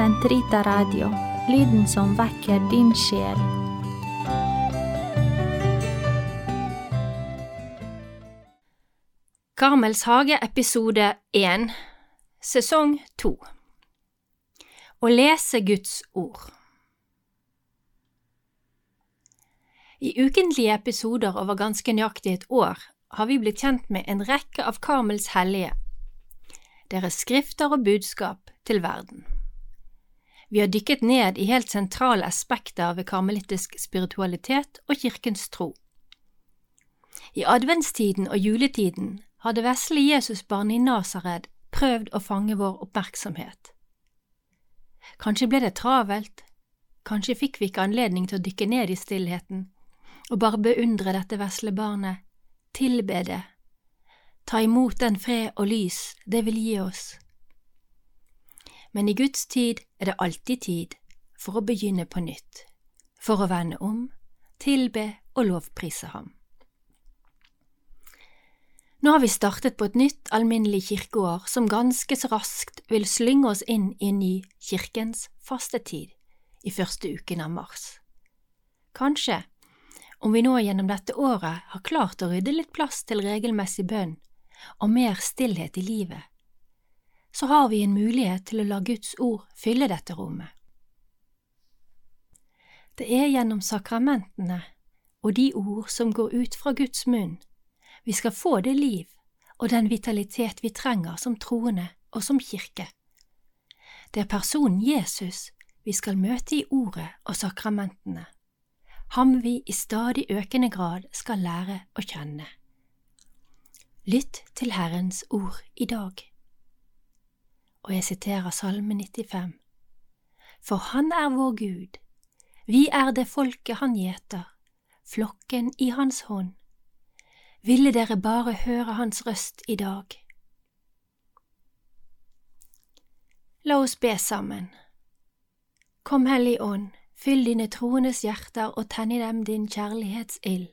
Sentrita Radio, lyden som vekker din sjel. Karmels hage episode 1 Sesong 2 Å lese Guds ord I ukentlige episoder over ganske nøyaktig et år har vi blitt kjent med en rekke av Karmels hellige, deres skrifter og budskap til verden. Vi har dykket ned i helt sentrale aspekter ved karmelittisk spiritualitet og kirkens tro. I adventstiden og juletiden har det vesle Jesusbarnet i Nasared prøvd å fange vår oppmerksomhet. Kanskje ble det travelt, kanskje fikk vi ikke anledning til å dykke ned i stillheten og bare beundre dette vesle barnet, tilbe det, ta imot den fred og lys det vil gi oss men i Guds tid er det alltid tid for å begynne på nytt, for å vende om, tilbe og lovprise ham. Nå har vi startet på et nytt alminnelig kirkeår som ganske så raskt vil slynge oss inn i en ny kirkens faste tid i første uken av mars. Kanskje, om vi nå gjennom dette året har klart å rydde litt plass til regelmessig bønn og mer stillhet i livet, så har vi en mulighet til å la Guds ord fylle dette rommet. Det er gjennom sakramentene og de ord som går ut fra Guds munn, vi skal få det liv og den vitalitet vi trenger som troende og som kirke. Det er personen Jesus vi skal møte i ordet og sakramentene, ham vi i stadig økende grad skal lære å kjenne. Lytt til Herrens ord i dag og jeg siterer Salme 95. For Han er vår Gud, vi er det folket Han gjeter, flokken i Hans hånd. Ville dere bare høre Hans røst i dag? La oss be sammen. Kom, Hellig Ånd, fyll dine troendes hjerter og tenn i dem din kjærlighetsild.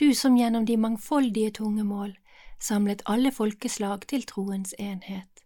Du som gjennom de mangfoldige tungemål samlet alle folkeslag til troens enhet.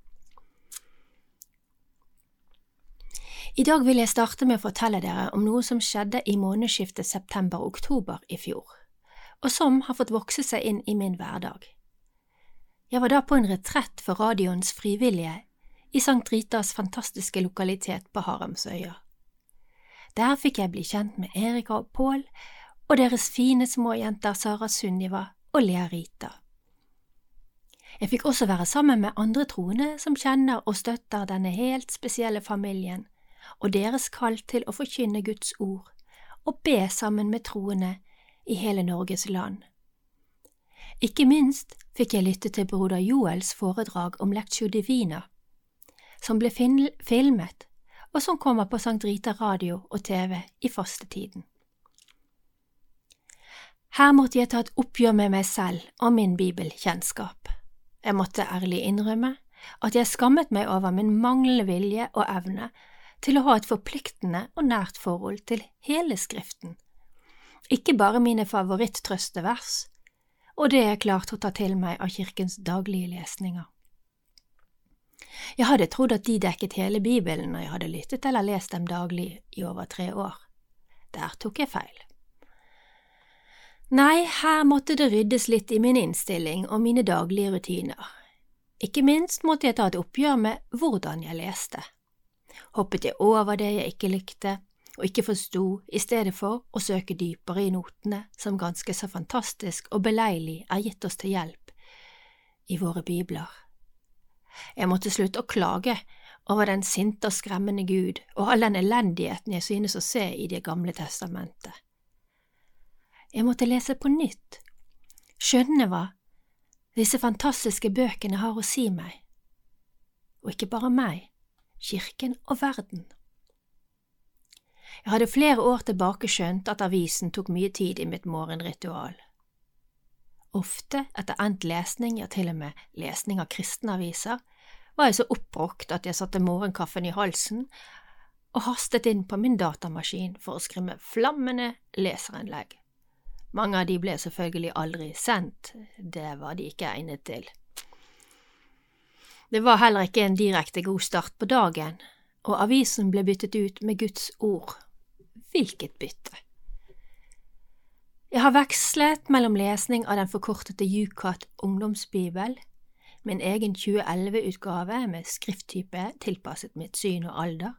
I dag vil jeg starte med å fortelle dere om noe som skjedde i månedsskiftet september–oktober i fjor, og som har fått vokse seg inn i min hverdag. Jeg var da på en retrett for radioens frivillige i Sankt Ritas fantastiske lokalitet på Haramsøya. Der fikk jeg bli kjent med Erika og Pål og deres fine små jenter Sara Sunniva og Lea Rita. Jeg fikk også være sammen med andre troende som kjenner og støtter denne helt spesielle familien og deres kall til å forkynne Guds ord og be sammen med troende i hele Norges land. Ikke minst fikk jeg lytte til broder Joels foredrag om Lectio Divina, som ble filmet og som kommer på Sankt Rita radio og TV i fastetiden. Her måtte jeg ta et oppgjør med meg selv og min bibelkjennskap. Jeg måtte ærlig innrømme at jeg skammet meg over min manglende vilje og evne til å ha et forpliktende og nært forhold til hele Skriften, ikke bare mine favoritttrøstevers og det jeg klarte å ta til meg av kirkens daglige lesninger. Jeg hadde trodd at de dekket hele Bibelen når jeg hadde lyttet eller lest dem daglig i over tre år. Der tok jeg feil. Nei, her måtte det ryddes litt i min innstilling og mine daglige rutiner. Ikke minst måtte jeg ta et oppgjør med hvordan jeg leste hoppet jeg over det jeg ikke likte og ikke forsto, i stedet for å søke dypere i notene som ganske så fantastisk og beleilig er gitt oss til hjelp i våre bibler. Jeg måtte slutte å klage over den sinte og skremmende Gud og all den elendigheten jeg synes å se i Det gamle testamentet. Jeg måtte lese på nytt, skjønne hva disse fantastiske bøkene har å si meg, og ikke bare meg, kirken og verden. Jeg hadde flere år tilbake skjønt at avisen tok mye tid i mitt morgenritual. Ofte etter endt lesning, ja til og med lesning av kristne aviser, var jeg så oppbrukt at jeg satte morgenkaffen i halsen og hastet inn på min datamaskin for å skrimme flammende leserinnlegg. Mange av de ble selvfølgelig aldri sendt, det var de ikke egnet til. Det var heller ikke en direkte god start på dagen, og avisen ble byttet ut med Guds ord. Hvilket bytte! Jeg har vekslet mellom lesning av den forkortede Jukat ungdomsbibel, min egen 2011-utgave med skrifttype tilpasset mitt syn og alder,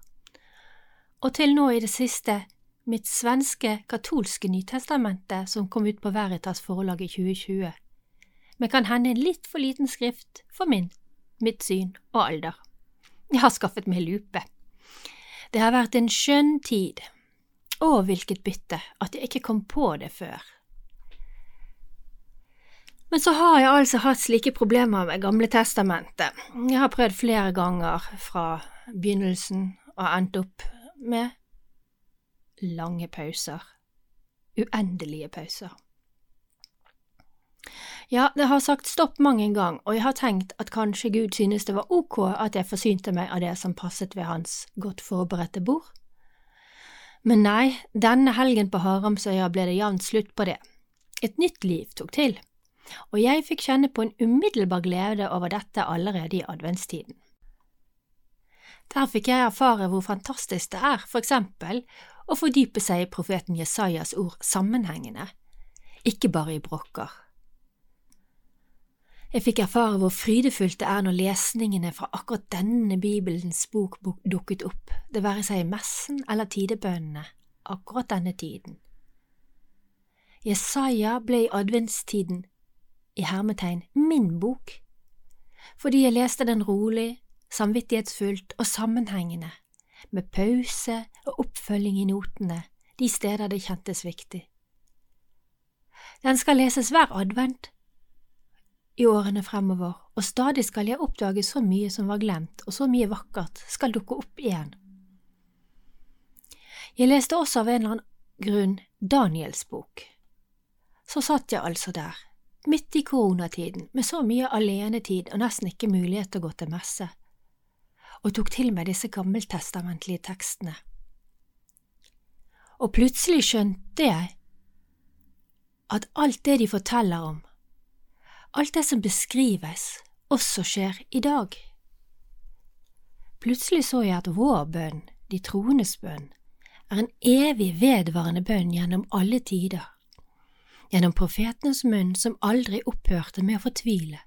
og til nå i det siste mitt svenske katolske Nytestamentet som kom ut på Veritas forlag i 2020, men kan hende en litt for liten skrift for min, mitt syn og alder. Jeg har skaffet meg lupe. Det har vært en skjønn tid, å, hvilket bytte, at jeg ikke kom på det før. Men så har jeg altså hatt slike problemer med Gamle testamentet. Jeg har prøvd flere ganger fra begynnelsen og endt opp med lange pauser. Uendelige pauser. Ja, det har sagt stopp mange ganger, og jeg har tenkt at kanskje Gud synes det var ok at jeg forsynte meg av det som passet ved hans godt forberedte bord. Men nei, denne helgen på Haramsøya ble det jevnt slutt på det. Et nytt liv tok til, og jeg fikk kjenne på en umiddelbar glede over dette allerede i adventstiden. Der fikk jeg erfare hvor fantastisk det er, for eksempel, å fordype seg i profeten Jesajas ord sammenhengende, ikke bare i brokker. Jeg fikk erfare hvor frydefullt det er når lesningene fra akkurat denne Bibelens bok dukket opp, det være seg i messen eller tidebønnene, akkurat denne tiden. Jesaja ble i adventstiden, i hermetegn, min bok, fordi jeg leste den rolig, samvittighetsfullt og sammenhengende, med pause og oppfølging i notene, de steder det kjentes viktig. Den skal leses hver advent, i årene fremover, og stadig skal jeg oppdage så mye som var glemt, og så mye vakkert skal dukke opp igjen. Jeg leste også av en eller annen grunn Daniels bok. Så satt jeg altså der, midt i koronatiden, med så mye alenetid og nesten ikke mulighet til å gå til messe, og tok til meg disse gammeltestamentlige tekstene. Og plutselig skjønte jeg at alt det de forteller om, alt det som beskrives, også skjer i dag. Plutselig så jeg at vår bønn, de troendes bønn, er en evig vedvarende bønn gjennom alle tider, gjennom profetenes munn som aldri opphørte med å fortvile,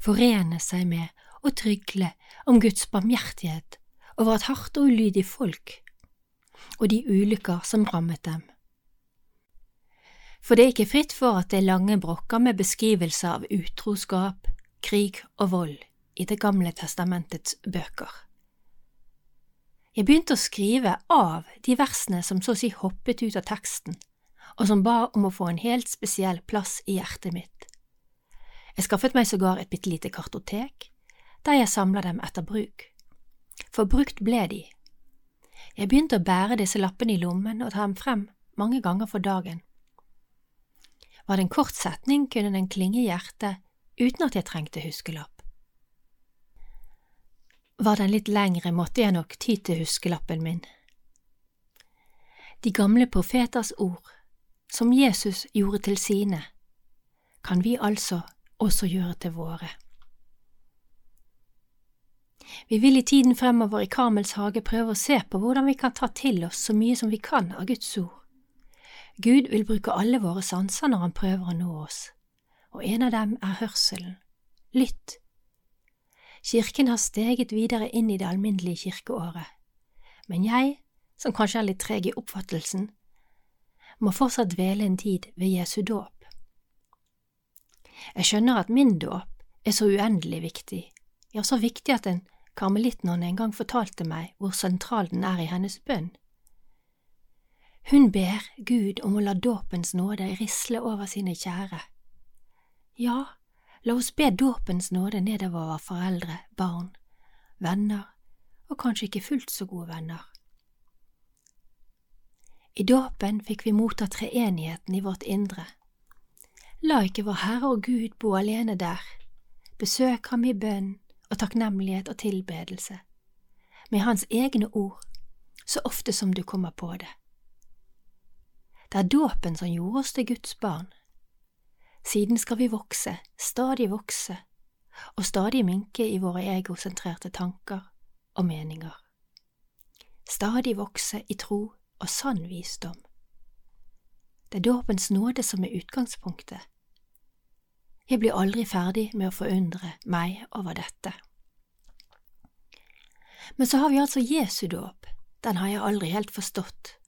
forene seg med og trygle om Guds barmhjertighet over et hardt og ulydig folk og de ulykker som rammet dem for det er ikke fritt for at det er lange brokker med beskrivelser av utroskap, krig og vold i Det gamle testamentets bøker. Jeg begynte å skrive av de versene som så å si hoppet ut av teksten, og som ba om å få en helt spesiell plass i hjertet mitt. Jeg skaffet meg sågar et bitte lite kartotek, der jeg samla dem etter bruk. For brukt ble de. Jeg begynte å bære disse lappene i lommen og ta dem frem mange ganger for dagen var det en kort setning, kunne den klinge i hjertet uten at jeg trengte huskelapp. Var den litt lengre, måtte jeg nok ty til huskelappen min. De gamle profeters ord, som Jesus gjorde til sine, kan vi altså også gjøre til våre. Vi vil i tiden fremover i Karmels hage prøve å se på hvordan vi kan ta til oss så mye som vi kan av Guds ord Gud vil bruke alle våre sanser når han prøver å nå oss, og en av dem er hørselen. Lytt! Kirken har steget videre inn i det alminnelige kirkeåret, men jeg, som kanskje er litt treg i oppfattelsen, må fortsatt dvele en tid ved Jesu dåp. Jeg skjønner at min dåp er så uendelig viktig, ja, så viktig at en karmelittnonne en gang fortalte meg hvor sentral den er i hennes bønn. Hun ber Gud om å la dåpens nåde risle over sine kjære. Ja, la oss be dåpens nåde nedover foreldre, barn, venner og kanskje ikke fullt så gode venner. I dåpen fikk vi motta treenigheten i vårt indre. La ikke vår Herre og Gud bo alene der. Besøk ham i bønn og takknemlighet og tilbedelse, med Hans egne ord, så ofte som du kommer på det. Det er dåpen som gjorde oss til Guds barn. Siden skal vi vokse, stadig vokse, og stadig minke i våre egosentrerte tanker og meninger. Stadig vokse i tro og sann visdom. Det er dåpens nåde som er utgangspunktet. Jeg blir aldri ferdig med å forundre meg over dette. Men så har vi altså Jesu dåp, den har jeg aldri helt forstått.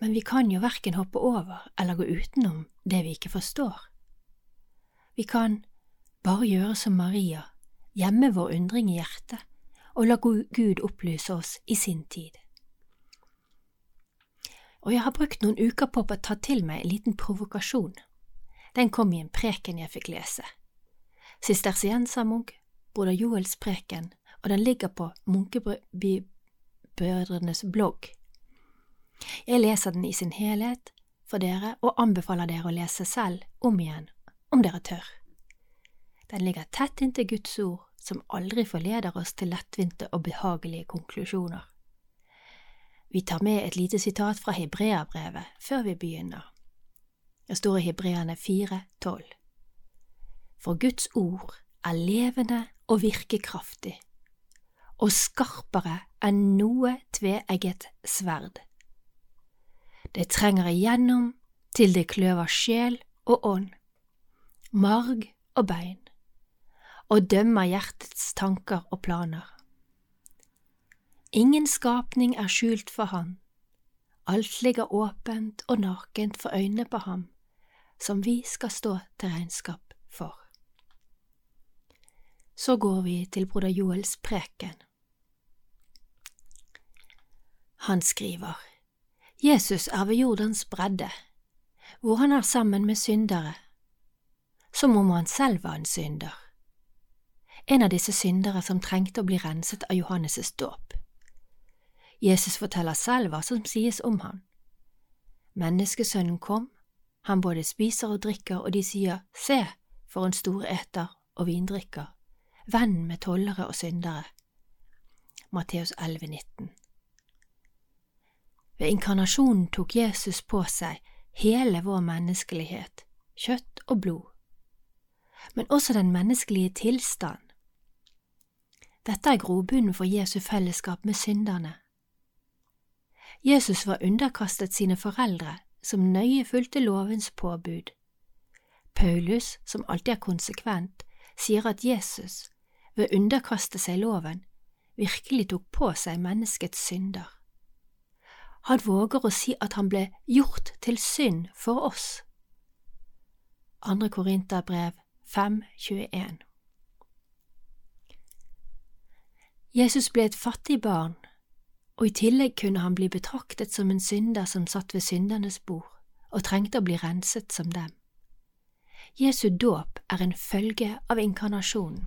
Men vi kan jo verken hoppe over eller gå utenom det vi ikke forstår. Vi kan bare gjøre som Maria, gjemme vår undring i hjertet og la Gud opplyse oss i sin tid. Og jeg har brukt noen uker på å ta til meg en liten provokasjon. Den kom i en preken jeg fikk lese. Sistersiensermunk, broder Joels preken, og den ligger på Munkebrødrenes blogg. Jeg leser den i sin helhet for dere og anbefaler dere å lese selv om igjen, om dere tør. Den ligger tett inntil Guds ord, som aldri forleder oss til lettvinte og behagelige konklusjoner. Vi tar med et lite sitat fra Hebreabrevet før vi begynner. Det står i Hebreane 4,12. For Guds ord er levende og virkekraftig, og skarpere enn noe tveegget sverd. Det trenger igjennom til det kløver sjel og ånd, marg og bein, og dømmer hjertets tanker og planer. Ingen skapning er skjult for Han, alt ligger åpent og nakent for øynene på ham, som vi skal stå til regnskap for. Så går vi til broder Joels preken. Han skriver, Jesus er ved Jordans bredde, hvor han er sammen med syndere, som om han selv var en synder. En av disse syndere som trengte å bli renset av Johannes' dåp. Jesus forteller selv hva som sies om han. Menneskesønnen kom, han både spiser og drikker, og de sier, Se, for en storeter og vindrikker, venn med tollere og syndere. Matteus 11, 19. Ved inkarnasjonen tok Jesus på seg hele vår menneskelighet, kjøtt og blod, men også den menneskelige tilstand. Dette er grobunnen for Jesu fellesskap med synderne. Jesus var underkastet sine foreldre, som nøye fulgte lovens påbud. Paulus, som alltid er konsekvent, sier at Jesus, ved å underkaste seg loven, virkelig tok på seg menneskets synder. Han våger å si at han ble gjort til synd for oss. Andre Korinterbrev 5.21 Jesus ble et fattig barn og i tillegg kunne han bli betraktet som en synder som satt ved syndernes bord og trengte å bli renset som dem. Jesu dåp er en følge av inkarnasjonen.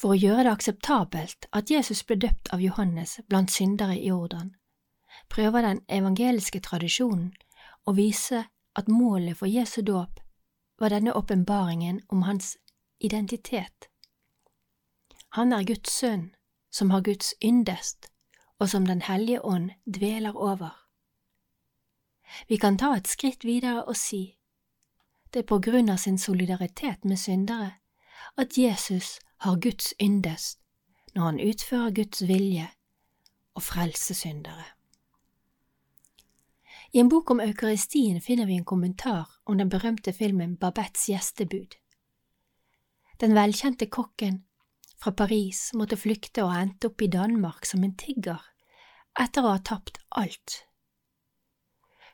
For å gjøre det akseptabelt at Jesus ble døpt av Johannes blant syndere i Jordan, prøver den evangeliske tradisjonen å vise at målet for Jesu dåp var denne åpenbaringen om hans identitet. Han er Guds sønn som har Guds yndest, og som Den hellige ånd dveler over. Vi kan ta et skritt videre og si det er på grunn av sin solidaritet med syndere at Jesus har Guds yndest når han utfører Guds vilje og frelser syndere. I en bok om eukaristien finner vi en kommentar om den berømte filmen Babettes gjestebud. Den velkjente kokken fra Paris måtte flykte og endte opp i Danmark som en tigger, etter å ha tapt alt.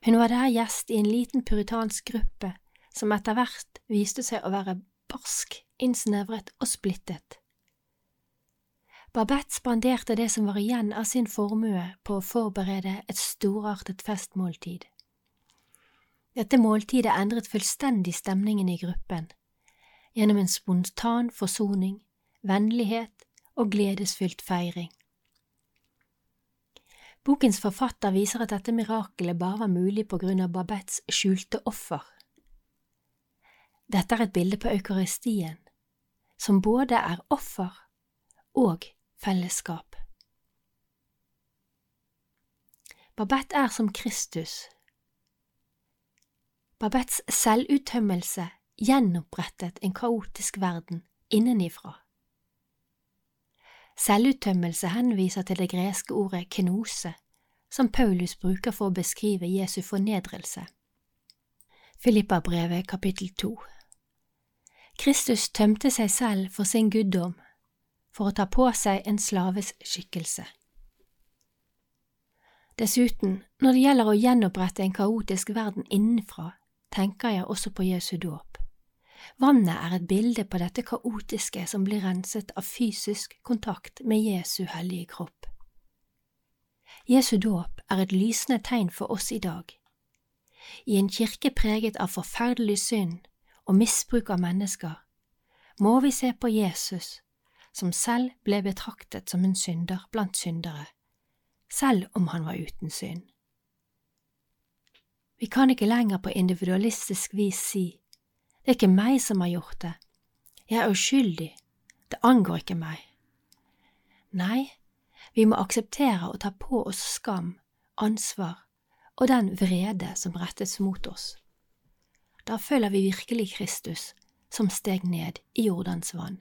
Hun var der gjest i en liten puritansk gruppe som etter hvert viste seg å være barsk, innsnevret og splittet. Babette spanderte det som var igjen av sin formue på å forberede et storartet festmåltid. Dette måltidet endret fullstendig stemningen i gruppen, gjennom en spontan forsoning vennlighet og gledesfylt feiring. Bokens forfatter viser at dette mirakelet bare var mulig på grunn av Babettes skjulte offer. Dette er et bilde på eukaristien, som både er offer og fellesskap. Babette er som Kristus. Babettes selvuttømmelse gjenopprettet en kaotisk verden innenifra. Selvuttømmelse henviser til det greske ordet kenose, som Paulus bruker for å beskrive Jesu fornedrelse. Filippa-brevet kapittel 2 Kristus tømte seg selv for sin guddom, for å ta på seg en slaves skikkelse. Dessuten, når det gjelder å gjenopprette en kaotisk verden innenfra, tenker jeg også på Jesu dåp. Vannet er et bilde på dette kaotiske som blir renset av fysisk kontakt med Jesu hellige kropp. Jesu dåp er et lysende tegn for oss i dag. I en kirke preget av forferdelig synd og misbruk av mennesker, må vi se på Jesus, som selv ble betraktet som en synder blant syndere, selv om han var uten synd. Vi kan ikke lenger på individualistisk vis si det er ikke meg som har gjort det. Jeg er uskyldig. Det angår ikke meg. Nei, vi må akseptere å ta på oss skam, ansvar og den vrede som rettes mot oss. Da følger vi virkelig Kristus, som steg ned i Jordans vann.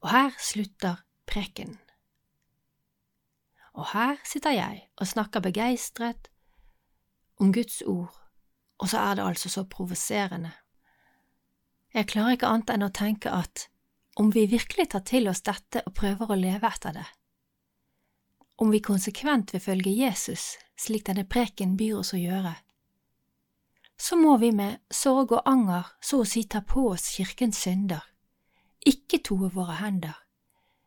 Og her slutter prekenen. Og her sitter jeg og snakker begeistret om Guds ord og så er det altså så provoserende. Jeg klarer ikke annet enn å tenke at om vi virkelig tar til oss dette og prøver å leve etter det, om vi konsekvent vil følge Jesus slik denne preken byr oss å gjøre, så må vi med sorg og anger så å si ta på oss kirkens synder, ikke toe våre hender,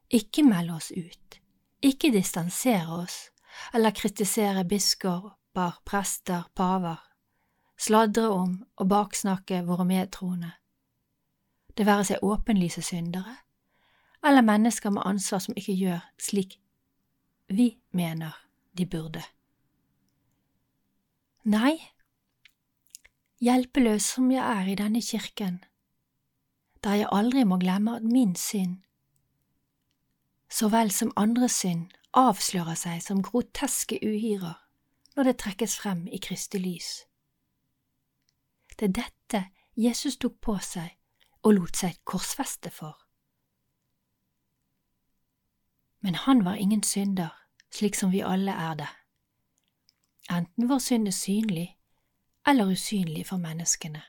ikke melde oss ut, ikke distansere oss. Eller kritisere biskoper, prester, paver, sladre om og baksnakke våre medtroende, det være seg åpenlyse syndere eller mennesker med ansvar som ikke gjør slik vi mener de burde. Nei, hjelpeløs som jeg er i denne kirken, der jeg aldri må glemme at min synd, så vel som andres synd, avslører seg som groteske uhyrer når det trekkes frem i Kristi lys. Det er dette Jesus tok på seg og lot seg korsfeste for. Men han var ingen synder, slik som vi alle er det. Enten vår synd er synlig eller usynlig for menneskene.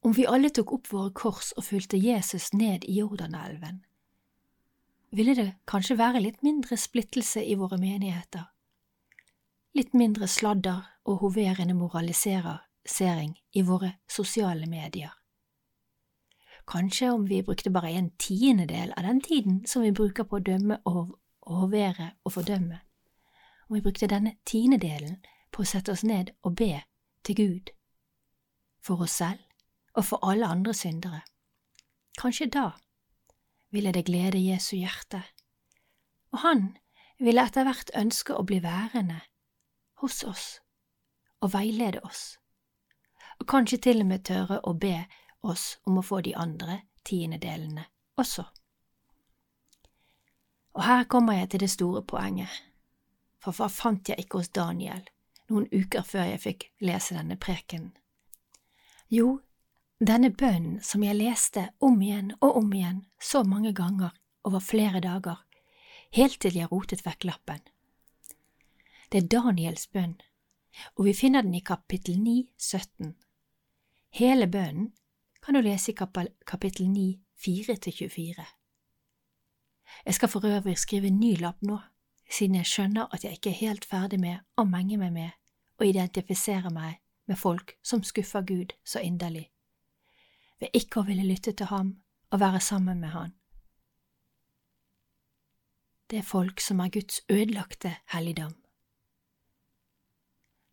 Om vi alle tok opp våre kors og fulgte Jesus ned i Jordanelven, ville det kanskje være litt mindre splittelse i våre menigheter litt mindre sladder og hoverende moralisering i våre sosiale medier. Kanskje om vi brukte bare en tiendedel av den tiden som vi bruker på å dømme og hovere og fordømme, om vi brukte denne tiendedelen på å sette oss ned og be til Gud, for oss selv og for alle andre syndere, kanskje da ville det glede Jesu hjerte, og han ville etter hvert ønske å bli værende hos oss og veilede oss, og kanskje til og med tørre å be oss om å få de andre tiendedelene også. Og her kommer jeg til det store poenget, for hva fant jeg ikke hos Daniel noen uker før jeg fikk lese denne preken. Jo, denne bønnen som jeg leste om igjen og om igjen så mange ganger over flere dager, helt til jeg rotet vekk lappen. Det er Daniels bønn, og vi finner den i kapittel 9, 17. Hele bønnen kan du lese i kapittel 9, 4–24. Jeg skal for øvrig skrive en ny lapp nå, siden jeg skjønner at jeg ikke er helt ferdig med å menge meg med og identifisere meg med folk som skuffer Gud så inderlig, ved ikke å ville lytte til ham og være sammen med han. Det er folk som er Guds ødelagte helligdom.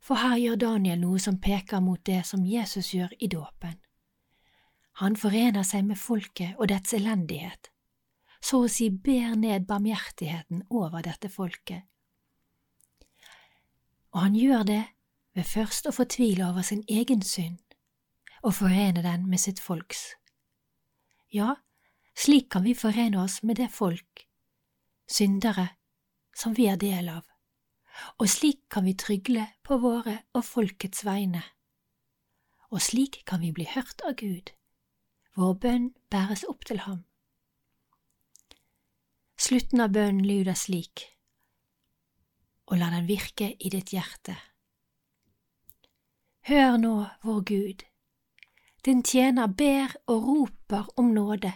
For her gjør Daniel noe som peker mot det som Jesus gjør i dåpen. Han forener seg med folket og dets elendighet. Så å si ber ned barmhjertigheten over dette folket. Og han gjør det ved først å fortvile over sin egen synd og forene den med sitt folks. Ja, slik kan vi forene oss med det folk, syndere, som vi er del av, og slik kan vi trygle på våre og folkets vegne. Og slik kan vi bli hørt av Gud, vår bønn bæres opp til ham. Slutten av bønnen lyder slik, og la den virke i ditt hjerte. Hør nå, vår Gud, din tjener ber og roper om nåde.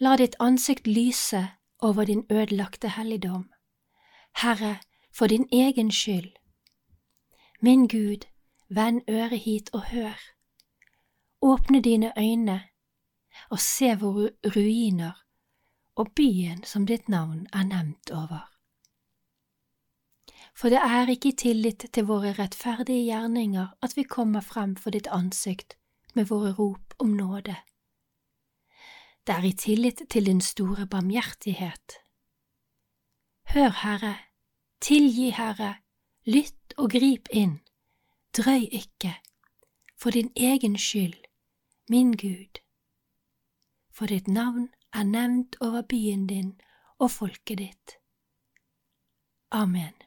La ditt ansikt lyse over din ødelagte helligdom. Herre, for din egen skyld. Min Gud, vend øret hit og hør. Åpne dine øyne og se våre ruiner og byen som ditt navn er nevnt over. For det er ikke i tillit til våre rettferdige gjerninger at vi kommer frem for ditt ansikt med våre rop om nåde. Det er i tillit til din store barmhjertighet. Hør, Herre, tilgi, Herre, lytt og grip inn, drøy ikke, for din egen skyld, min Gud. For ditt navn er nevnt over byen din og folket ditt. Amen.